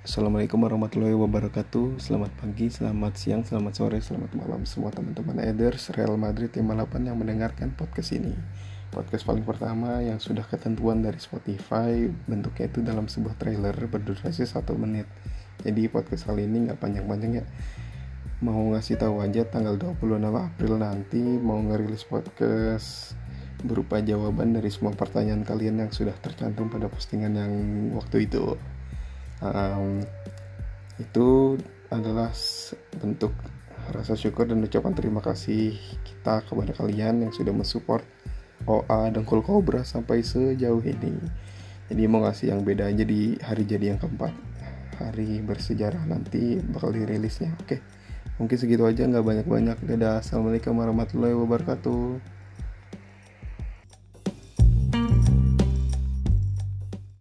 Assalamualaikum warahmatullahi wabarakatuh. Selamat pagi, selamat siang, selamat sore, selamat malam Semua teman-teman Eders Real Madrid 58 yang mendengarkan podcast ini. Podcast paling pertama yang sudah ketentuan dari Spotify Bentuknya itu dalam sebuah trailer berdurasi satu menit. Jadi podcast kali ini gak panjang-panjang ya. Mau ngasih tahu aja tanggal 26 April nanti Mau ngerilis podcast berupa jawaban dari semua pertanyaan kalian yang sudah tercantum pada postingan yang waktu itu um, itu adalah bentuk rasa syukur dan ucapan terima kasih kita kepada kalian yang sudah mensupport OA Cool Cobra sampai sejauh ini. Jadi mau ngasih yang beda aja di hari jadi yang keempat hari bersejarah nanti bakal dirilisnya. Oke mungkin segitu aja nggak banyak-banyak. Dadah. Assalamualaikum warahmatullahi wabarakatuh